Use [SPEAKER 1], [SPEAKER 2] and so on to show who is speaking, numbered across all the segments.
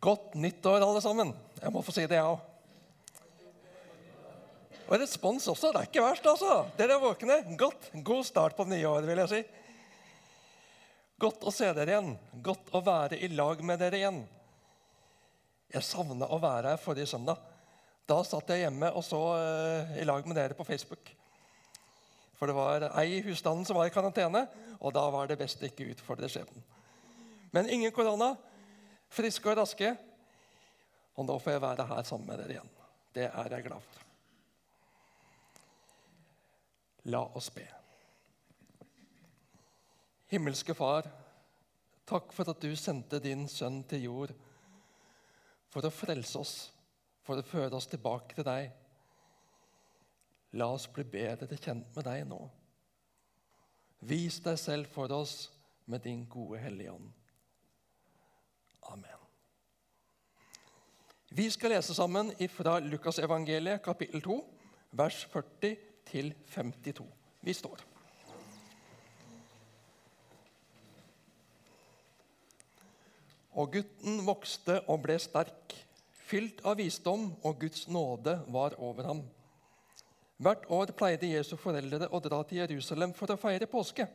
[SPEAKER 1] Godt nyttår, alle sammen. Jeg må få si det, jeg òg. Og respons også. Det er ikke verst, altså. Dere er våkne. Godt. God start på det nye året, vil jeg si. Godt å se dere igjen. Godt å være i lag med dere igjen. Jeg savna å være her forrige søndag. Da satt jeg hjemme og så uh, i lag med dere på Facebook. For det var ei i husstanden som var i karantene, og da var det best å ikke utfordre skjebnen. Men ingen korona. Friske og raske. Og nå får jeg være her sammen med dere igjen. Det er jeg glad for. La oss be. Himmelske Far, takk for at du sendte din sønn til jord for å frelse oss, for å føre oss tilbake til deg. La oss bli bedre kjent med deg nå. Vis deg selv for oss med din gode Hellige Ånd. Amen. Vi skal lese sammen fra Lukasevangeliet kapittel 2, vers 40 til 52. Vi står. Og gutten vokste og ble sterk, fylt av visdom, og Guds nåde var over ham. Hvert år pleide Jesu foreldre å dra til Jerusalem for å feire påske.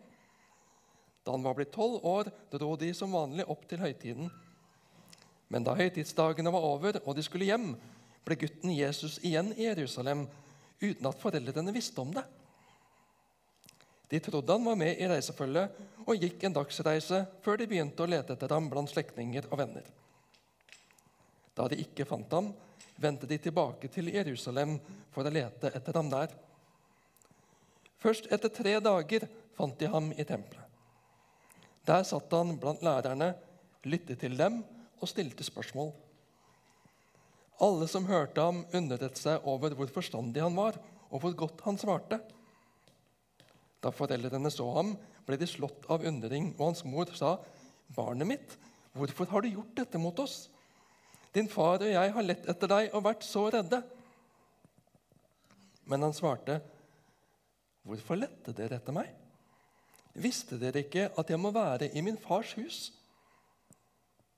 [SPEAKER 1] Da han var blitt tolv år, dro de som vanlig opp til høytiden. Men da høytidsdagene var over og de skulle hjem, ble gutten Jesus igjen i Jerusalem uten at foreldrene visste om det. De trodde han var med i reisefølget og gikk en dagsreise før de begynte å lete etter ham blant slektninger og venner. Da de ikke fant ham, vendte de tilbake til Jerusalem for å lete etter ham der. Først etter tre dager fant de ham i tempelet. Der satt han blant lærerne, lyttet til dem og stilte spørsmål. Alle som hørte ham, undret seg over hvor forstandig han var, og hvor godt han svarte. Da foreldrene så ham, ble de slått av undring, og hans mor sa, 'Barnet mitt, hvorfor har du gjort dette mot oss?' 'Din far og jeg har lett etter deg og vært så redde.' Men han svarte, 'Hvorfor lette dere etter meg?' 'Visste dere ikke at jeg må være i min fars hus?'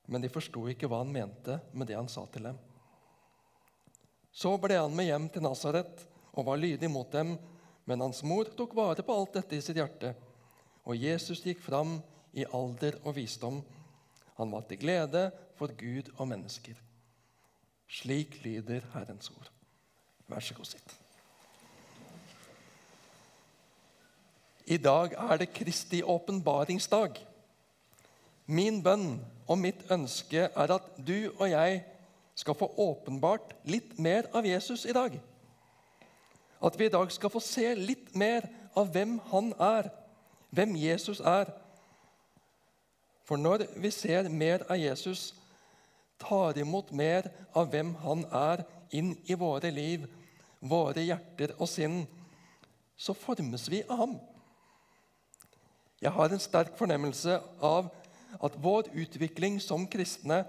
[SPEAKER 1] Men de forsto ikke hva han mente med det han sa til dem. Så ble han med hjem til Nasaret og var lydig mot dem, men hans mor tok vare på alt dette i sitt hjerte. Og Jesus gikk fram i alder og visdom. Han var til glede for Gud og mennesker. Slik lyder Herrens ord. Vær så god, sitt. I dag er det Kristi åpenbaringsdag. Min bønn og mitt ønske er at du og jeg skal få åpenbart litt mer av Jesus i dag. At vi i dag skal få se litt mer av hvem han er, hvem Jesus er. For når vi ser mer av Jesus, tar imot mer av hvem han er, inn i våre liv, våre hjerter og sinn, så formes vi av ham. Jeg har en sterk fornemmelse av at vår utvikling som kristne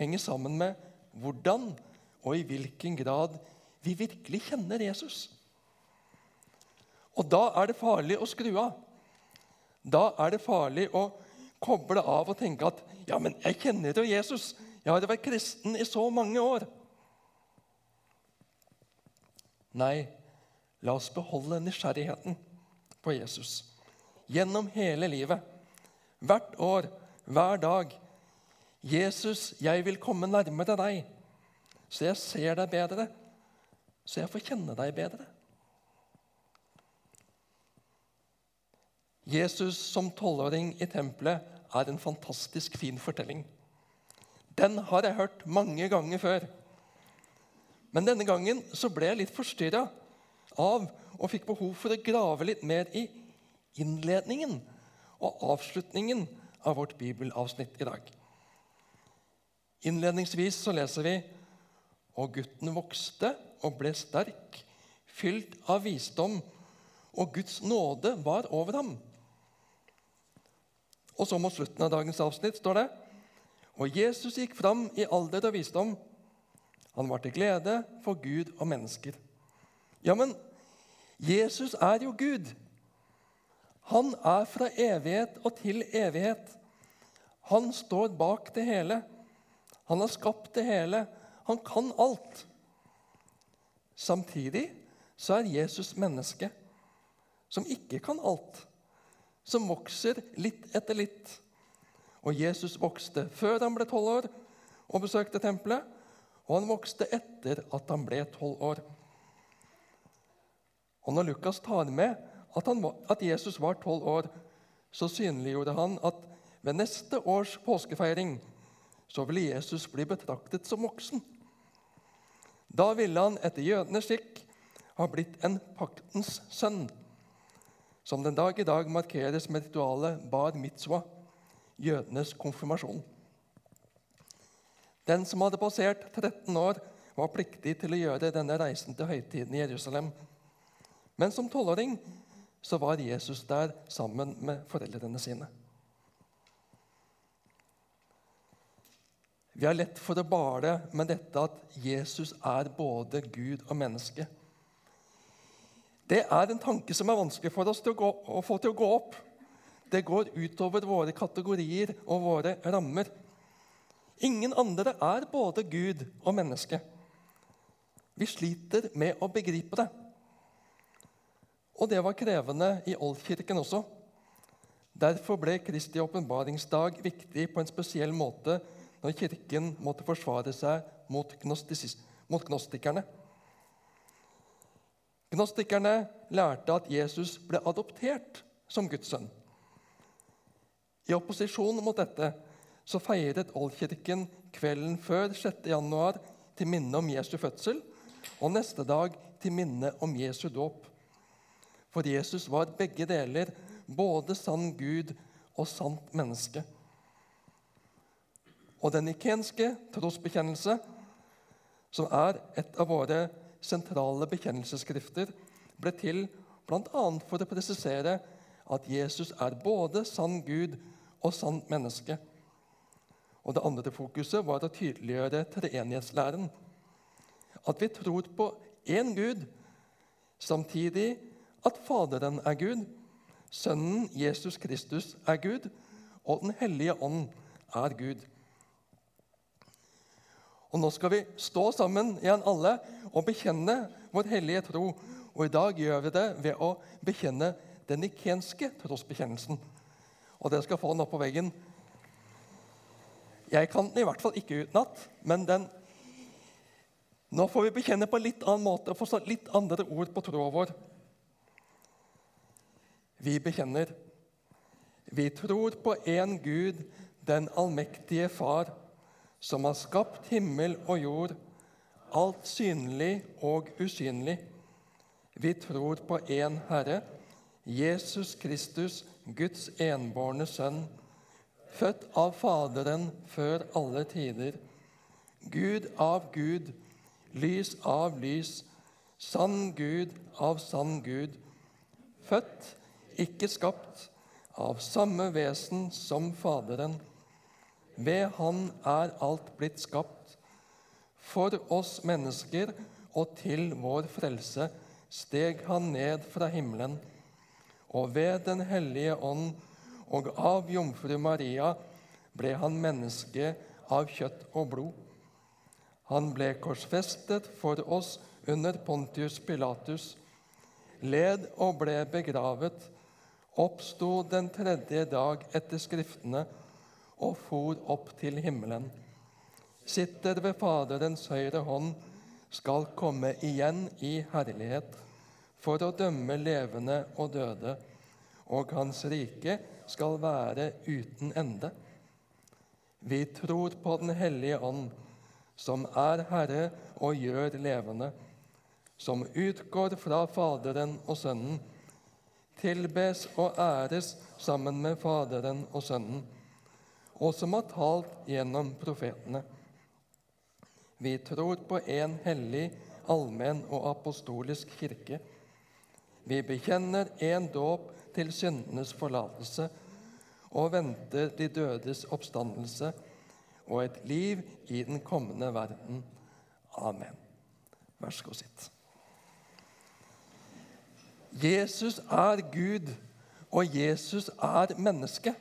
[SPEAKER 1] henger sammen med hvordan og i hvilken grad vi virkelig kjenner Jesus. Og da er det farlig å skru av. Da er det farlig å koble av og tenke at ja, men jeg kjenner jo Jesus. Jeg har vært kristen i så mange år. Nei, la oss beholde nysgjerrigheten på Jesus gjennom hele livet. Hvert år, hver dag Jesus, jeg vil komme nærmere deg, så jeg ser deg bedre, så jeg får kjenne deg bedre. Jesus som tolvåring i tempelet er en fantastisk fin fortelling. Den har jeg hørt mange ganger før. Men denne gangen så ble jeg litt forstyrra av og fikk behov for å grave litt mer i innledningen og avslutningen av vårt bibelavsnitt i dag. Innledningsvis så leser vi og gutten vokste og ble sterk, fylt av visdom, og Guds nåde var over ham. Og så mot slutten av dagens avsnitt står det Og Jesus gikk fram i alder og visdom. Han var til glede for Gud og mennesker. Ja, men Jesus er jo Gud. Han er fra evighet og til evighet. Han står bak det hele. Han har skapt det hele. Han kan alt. Samtidig så er Jesus menneske som ikke kan alt, som vokser litt etter litt. Og Jesus vokste før han ble tolv år og besøkte tempelet, og han vokste etter at han ble tolv år. Og Når Lukas tar med at, han, at Jesus var tolv år, så synliggjorde han at ved neste års påskefeiring så ville Jesus bli betraktet som voksen. Da ville han etter jødenes skikk ha blitt en paktens sønn, som den dag i dag markeres med ritualet bar mitzvah, jødenes konfirmasjon. Den som hadde passert 13 år, var pliktig til å gjøre denne reisen til høytiden i Jerusalem. Men som tolvåring var Jesus der sammen med foreldrene sine. Vi har lett for å bale med dette at Jesus er både Gud og menneske. Det er en tanke som er vanskelig for oss å, gå, å få til å gå opp. Det går utover våre kategorier og våre rammer. Ingen andre er både Gud og menneske. Vi sliter med å begripe det. Og det var krevende i Oldkirken også. Derfor ble Kristi åpenbaringsdag viktig på en spesiell måte når Kirken måtte forsvare seg mot, mot gnostikerne. Gnostikerne lærte at Jesus ble adoptert som Guds sønn. I opposisjon mot dette så feiret Oldkirken kvelden før 6. januar til minne om Jesu fødsel, og neste dag til minne om Jesu dåp. For Jesus var begge deler, både sann Gud og sant menneske. Og den nikenske trosbekjennelse, som er et av våre sentrale bekjennelsesskrifter, ble til bl.a. for å presisere at Jesus er både sann Gud og sant menneske. Og Det andre fokuset var å tydeliggjøre treenighetslæren. At vi tror på én Gud, samtidig at Faderen er Gud, Sønnen Jesus Kristus er Gud, og Den hellige ånd er Gud. Og nå skal vi stå sammen igjen alle og bekjenne vår hellige tro. Og i dag gjør vi det ved å bekjenne den nikenske trosbekjennelsen. Og dere skal få den opp på veggen. Jeg kan den i hvert fall ikke utenat, men den Nå får vi bekjenne på en litt annen måte og få litt andre ord på troa vår. Vi bekjenner. Vi tror på én Gud, den allmektige Far som har skapt himmel og jord, alt synlig og usynlig. Vi tror på én Herre, Jesus Kristus, Guds enbårne Sønn, født av Faderen før alle tider, Gud av Gud, lys av lys, sann Gud av sann Gud, født, ikke skapt, av samme vesen som Faderen, ved Han er alt blitt skapt. For oss mennesker og til vår frelse steg Han ned fra himmelen. Og ved Den hellige ånd og av jomfru Maria ble han menneske av kjøtt og blod. Han ble korsfestet for oss under Pontius Pilatus, led og ble begravet, oppsto den tredje dag etter Skriftene og for opp til himmelen. Sitter ved Faderens høyre hånd, skal komme igjen i herlighet for å dømme levende og døde, og hans rike skal være uten ende. Vi tror på Den hellige ånd, som er Herre og gjør levende, som utgår fra Faderen og Sønnen, tilbes og æres sammen med Faderen og Sønnen og som har talt gjennom profetene. Vi tror på en hellig, allmenn og apostolisk kirke. Vi bekjenner en dåp til syndenes forlatelse og venter de dødes oppstandelse og et liv i den kommende verden. Amen. Vær så god, sitt. Jesus er Gud, og Jesus er menneske.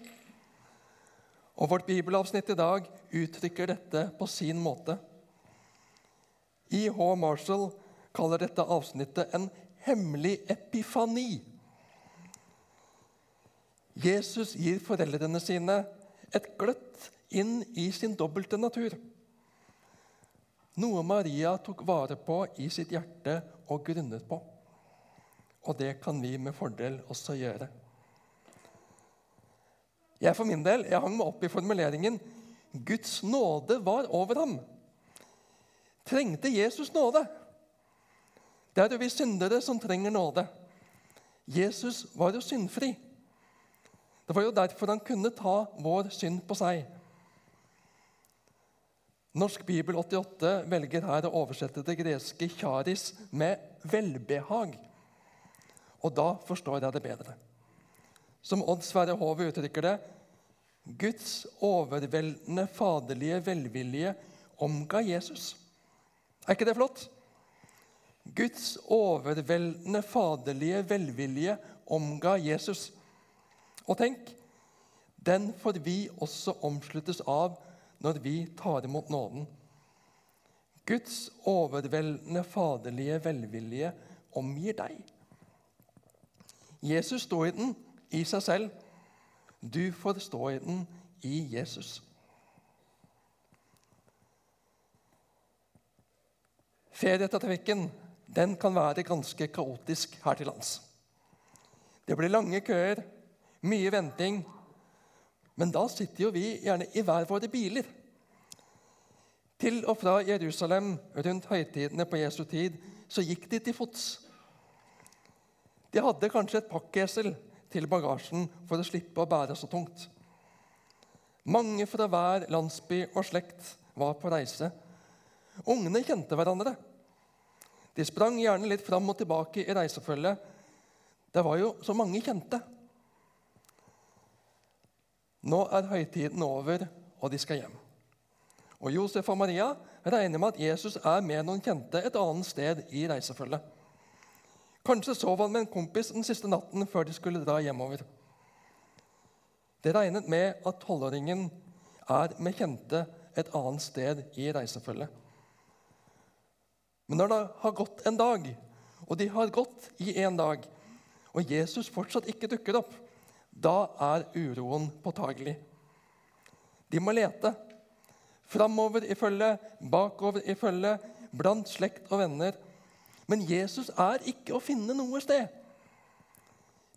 [SPEAKER 1] Og Vårt bibelavsnitt i dag uttrykker dette på sin måte. I.H. Marshall kaller dette avsnittet en hemmelig epifani. Jesus gir foreldrene sine et gløtt inn i sin dobbelte natur. Noe Maria tok vare på i sitt hjerte og grunnet på. Og det kan vi med fordel også gjøre. Jeg for min del, jeg hang meg opp i formuleringen 'Guds nåde var over ham'. Trengte Jesus nåde? Det er jo vi syndere som trenger nåde. Jesus var jo syndfri. Det var jo derfor han kunne ta vår synd på seg. Norsk bibel 88 velger her å oversette det greske 'charis' med 'velbehag'. Og da forstår jeg det bedre. Som Odd Sverre Hove uttrykker det Guds overveldende faderlige velvilje omga Jesus. Er ikke det flott? Guds overveldende faderlige velvilje omga Jesus. Og tenk, den får vi også omsluttes av når vi tar imot nåden. Guds overveldende faderlige velvilje omgir deg. Jesus står i den i seg selv. Du får stå i den i Jesus. Ferietrafikken den kan være ganske kaotisk her til lands. Det blir lange køer, mye venting, men da sitter jo vi gjerne i hver våre biler. Til og fra Jerusalem rundt høytidene på Jesu tid så gikk de til fots. De hadde kanskje et pakkesel til bagasjen for å slippe å bære så tungt. Mange fra hver landsby og slekt var på reise. Ungene kjente hverandre. De sprang gjerne litt fram og tilbake i reisefølget. Det var jo så mange kjente. Nå er høytiden over, og de skal hjem. Og Josef og Maria regner med at Jesus er med noen kjente et annet sted i reisefølget. Kanskje sov han med en kompis den siste natten før de skulle dra hjemover. Det regnet med at tolvåringen er med kjente et annet sted i reisefølget. Men når det har gått en dag, og de har gått i en dag, og Jesus fortsatt ikke dukker opp, da er uroen påtagelig. De må lete. Framover i følge, bakover i følge, blant slekt og venner. Men Jesus er ikke å finne noe sted.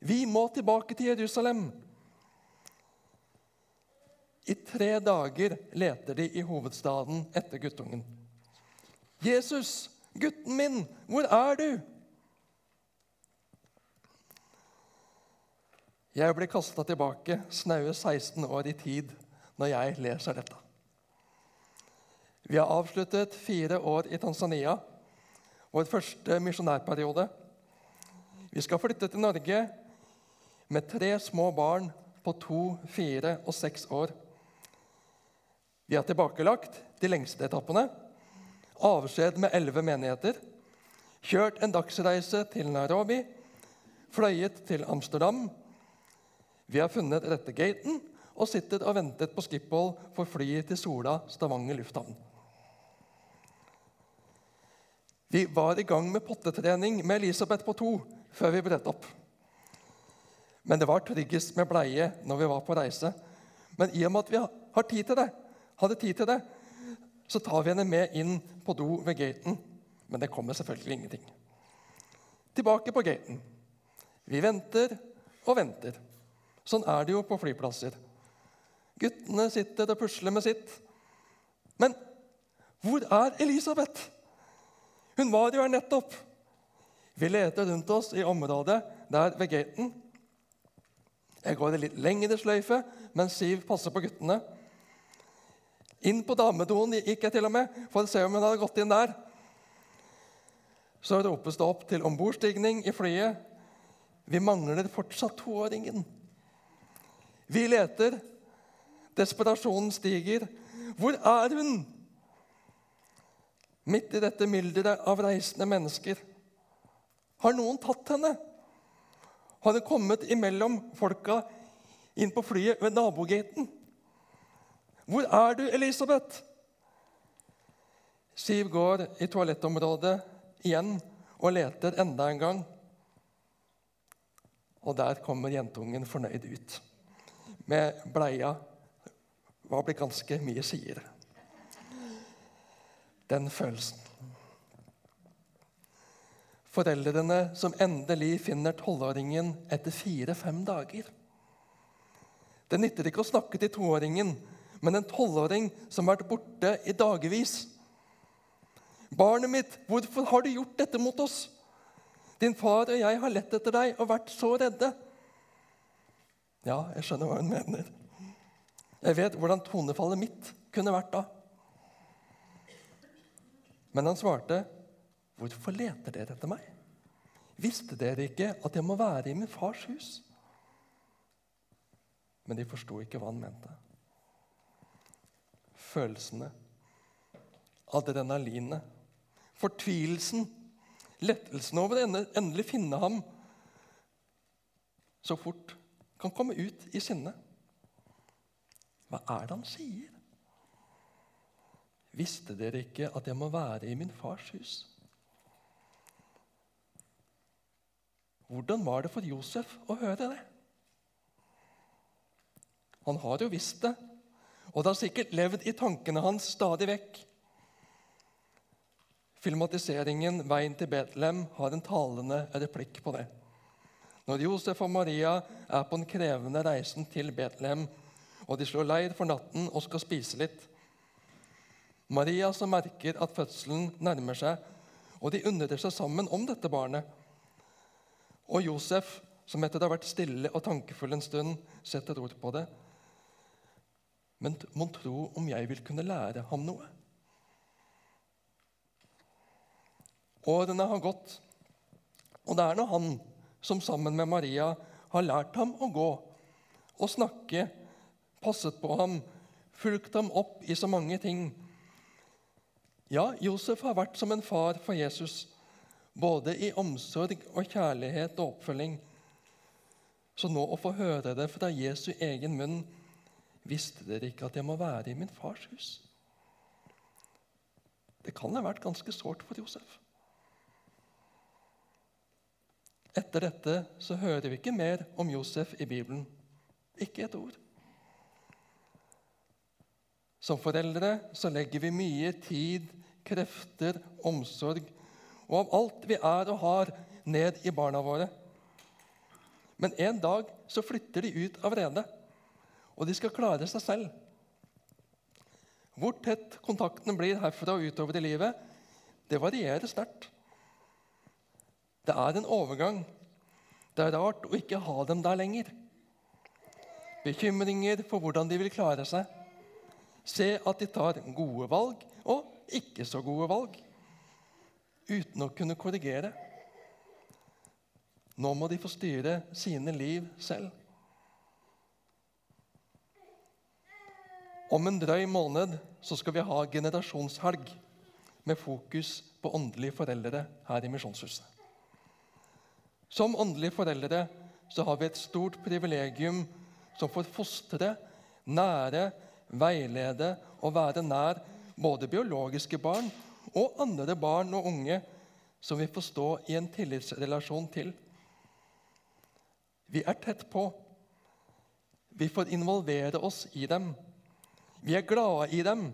[SPEAKER 1] Vi må tilbake til Jerusalem. I tre dager leter de i hovedstaden etter guttungen. 'Jesus, gutten min, hvor er du?' Jeg blir kasta tilbake snaue 16 år i tid når jeg leser dette. Vi har avsluttet fire år i Tanzania, vår første misjonærperiode. Vi skal flytte til Norge med tre små barn på to, fire og seks år. Vi har tilbakelagt de lengste etappene, avskjed med elleve menigheter, kjørt en dagsreise til Nairobi, fløyet til Amsterdam vi har funnet rette gaten og sitter og ventet på Skiphol for flyet til Sola, Stavanger lufthavn. Vi var i gang med pottetrening med Elisabeth på to før vi brøt opp. Men det var tryggest med bleie når vi var på reise. Men i og med at vi har tid til det, hadde tid til det, så tar vi henne med inn på do ved gaten. Men det kommer selvfølgelig ingenting. Tilbake på gaten. Vi venter og venter. Sånn er det jo på flyplasser. Guttene sitter og pusler med sitt. Men hvor er Elisabeth? Hun var jo her nettopp. Vi leter rundt oss i området der ved gaten. Jeg går i litt lengre sløyfe mens Siv passer på guttene. Inn på damedoen gikk jeg til og med for å se om hun hadde gått inn der. Så ropes det opp til ombordstigning i flyet. Vi mangler fortsatt toåringen. Vi leter. Desperasjonen stiger. Hvor er hun? Midt i dette mylderet av reisende mennesker. Har noen tatt henne? Har hun kommet imellom folka inn på flyet ved nabogaten? 'Hvor er du, Elisabeth?' Siv går i toalettområdet igjen og leter enda en gang. Og der kommer jentungen fornøyd ut med bleia. Hva blir ganske mye sier. Den følelsen. Foreldrene som endelig finner tolvåringen etter fire-fem dager. Det nytter ikke å snakke til toåringen, men en tolvåring som har vært borte i dagevis. 'Barnet mitt, hvorfor har du gjort dette mot oss?' 'Din far og jeg har lett etter deg og vært så redde.' Ja, jeg skjønner hva hun mener. Jeg vet hvordan tonefallet mitt kunne vært da. Men han svarte, 'Hvorfor leter dere etter meg?' 'Visste dere ikke at jeg må være i min fars hus?' Men de forsto ikke hva han mente. Følelsene, adrenalinet, fortvilelsen, lettelsen over å endelig finne ham så fort kan komme ut i sinne. Hva er det han sier? Visste dere ikke at jeg må være i min fars hus? Hvordan var det for Josef å høre det? Han har jo visst det, og det har sikkert levd i tankene hans stadig vekk. Filmatiseringen 'Veien til Betlehem' har en talende replikk på det. Når Josef og Maria er på den krevende reisen til Betlehem, og de slår leir for natten og skal spise litt Maria som merker at fødselen nærmer seg, og de undrer seg sammen om dette barnet. Og Josef, som etter å ha vært stille og tankefull en stund, setter ord på det. Men mon tro om jeg vil kunne lære ham noe? Årene har gått, og det er nå han som sammen med Maria har lært ham å gå og snakke, passet på ham, fulgt ham opp i så mange ting. Ja, Josef har vært som en far for Jesus, både i omsorg og kjærlighet og oppfølging. Så nå å få høre det fra Jesu egen munn Visste dere ikke at jeg må være i min fars hus? Det kan ha vært ganske sårt for Josef. Etter dette så hører vi ikke mer om Josef i Bibelen. Ikke et ord. Som foreldre så legger vi mye tid, krefter, omsorg og av alt vi er og har, ned i barna våre. Men en dag så flytter de ut av redet, og de skal klare seg selv. Hvor tett kontakten blir herfra og utover i livet, det varierer sterkt. Det er en overgang. Det er rart å ikke ha dem der lenger. Bekymringer for hvordan de vil klare seg. Se at de tar gode valg og ikke så gode valg. Uten å kunne korrigere. Nå må de få styre sine liv selv. Om en drøy måned så skal vi ha generasjonshelg med fokus på åndelige foreldre her i Misjonshuset. Som åndelige foreldre så har vi et stort privilegium som får fostre, nære, veilede og være nær både biologiske barn og andre barn og unge som vi får stå i en tillitsrelasjon til. Vi er tett på. Vi får involvere oss i dem. Vi er glade i dem,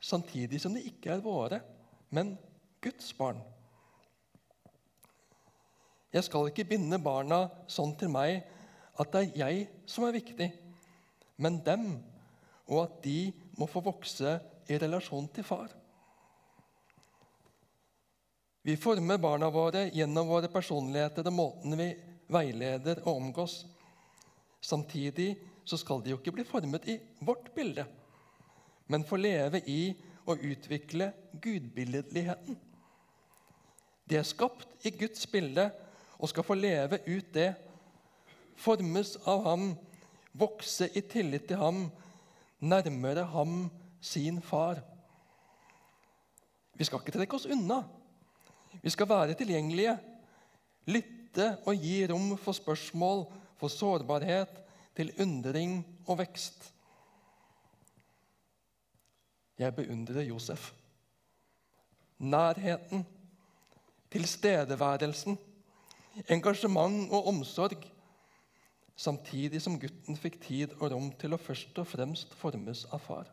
[SPEAKER 1] samtidig som de ikke er våre, men Guds barn. Jeg skal ikke binde barna sånn til meg at det er jeg som er viktig, men dem, og at de må få vokse i relasjon til far. Vi former barna våre gjennom våre personligheter og måten vi veileder og omgås. Samtidig så skal de jo ikke bli formet i vårt bilde, men få leve i og utvikle gudbilledligheten. De er skapt i Guds bilde og skal få leve ut det, formes av ham, vokse i tillit til ham, nærmere ham, sin far. Vi skal ikke trekke oss unna. Vi skal være tilgjengelige, lytte og gi rom for spørsmål, for sårbarhet, til undring og vekst. jeg beundrer Josef. Nærheten, tilstedeværelsen, engasjement og omsorg. Samtidig som gutten fikk tid og rom til å først og fremst formes av far.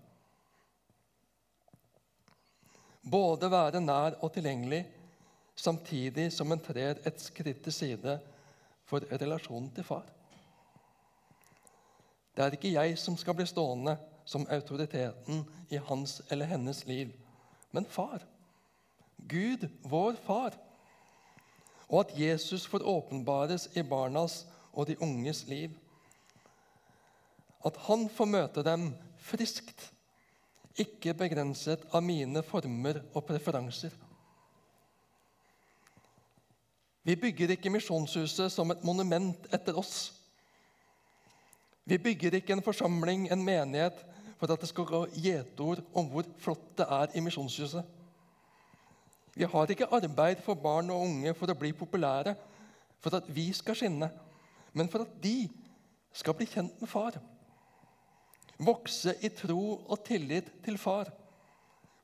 [SPEAKER 1] Både være nær og tilgjengelig, samtidig som en trer et skritt til side for relasjonen til far. Det er ikke jeg som skal bli stående som autoriteten i hans eller hennes liv, men far. Gud, vår far. Og at Jesus får åpenbares i barnas og de unges liv. At han får møte dem friskt, ikke begrenset av mine former og preferanser. Vi bygger ikke Misjonshuset som et monument etter oss. Vi bygger ikke en forsamling, en menighet, for at det skal gå gjetord om hvor flott det er i Misjonshuset. Vi har ikke arbeid for barn og unge for å bli populære, for at vi skal skinne, men for at de skal bli kjent med far. Vokse i tro og tillit til far.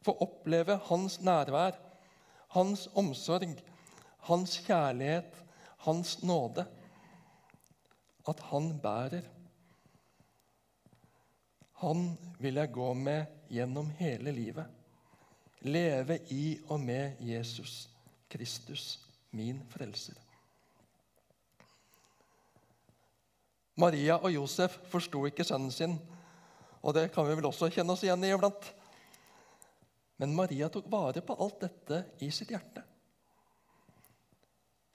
[SPEAKER 1] Få oppleve hans nærvær, hans omsorg, hans kjærlighet, hans nåde. At han bærer. Han vil jeg gå med gjennom hele livet. Leve i og med Jesus Kristus, min frelser. Maria og Josef forsto ikke sønnen sin, og det kan vi vel også kjenne oss igjen i iblant. Men Maria tok vare på alt dette i sitt hjerte.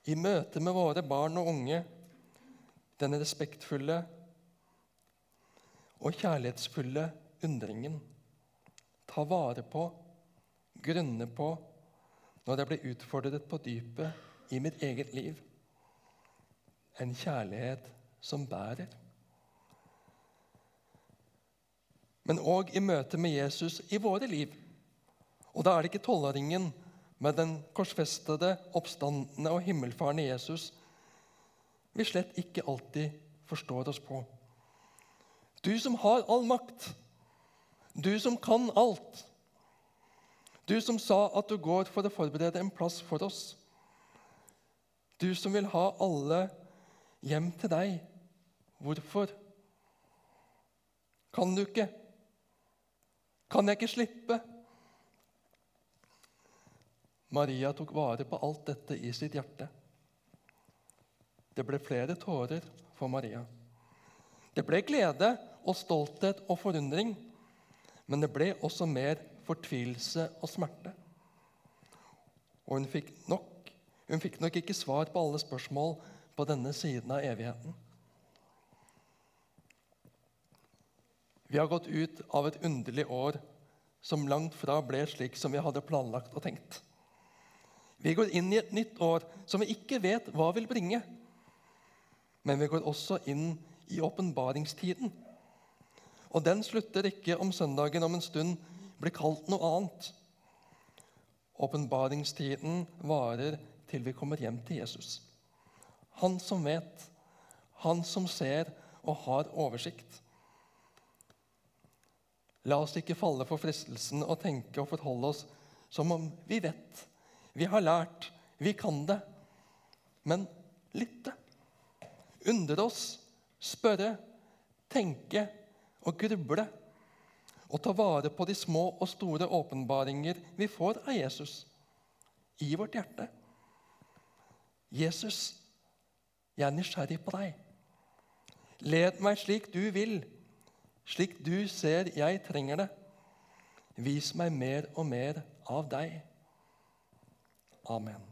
[SPEAKER 1] I møte med våre barn og unge, den respektfulle og kjærlighetsfulle undringen. Ta vare på, grunne på, når jeg blir utfordret på dypet i mitt eget liv. En kjærlighet som bærer. Men òg i møte med Jesus i våre liv. Og da er det ikke tolvåringen med den korsfestede, oppstandende og himmelfarende Jesus vi slett ikke alltid forstår oss på. Du som har all makt. Du som kan alt. Du som sa at du går for å forberede en plass for oss. Du som vil ha alle hjem til deg. Hvorfor? Kan du ikke? Kan jeg ikke slippe? Maria tok vare på alt dette i sitt hjerte. Det ble flere tårer for Maria. Det ble glede og stolthet og forundring, men det ble også mer fortvilelse og smerte. Og hun fikk, nok, hun fikk nok ikke svar på alle spørsmål på denne siden av evigheten. Vi har gått ut av et underlig år som langt fra ble slik som vi hadde planlagt og tenkt. Vi går inn i et nytt år som vi ikke vet hva vil bringe. Men vi går også inn i åpenbaringstiden. Og den slutter ikke om søndagen om en stund blir kalt noe annet. Åpenbaringstiden varer til vi kommer hjem til Jesus. Han som vet, han som ser og har oversikt. La oss ikke falle for fristelsen å tenke og forholde oss som om vi vet, vi har lært, vi kan det. Men lytte, undre oss, spørre, tenke og gruble og ta vare på de små og store åpenbaringer vi får av Jesus i vårt hjerte. Jesus, jeg er nysgjerrig på deg. Led meg slik du vil, slik du ser jeg trenger det. Vis meg mer og mer av deg. Amen.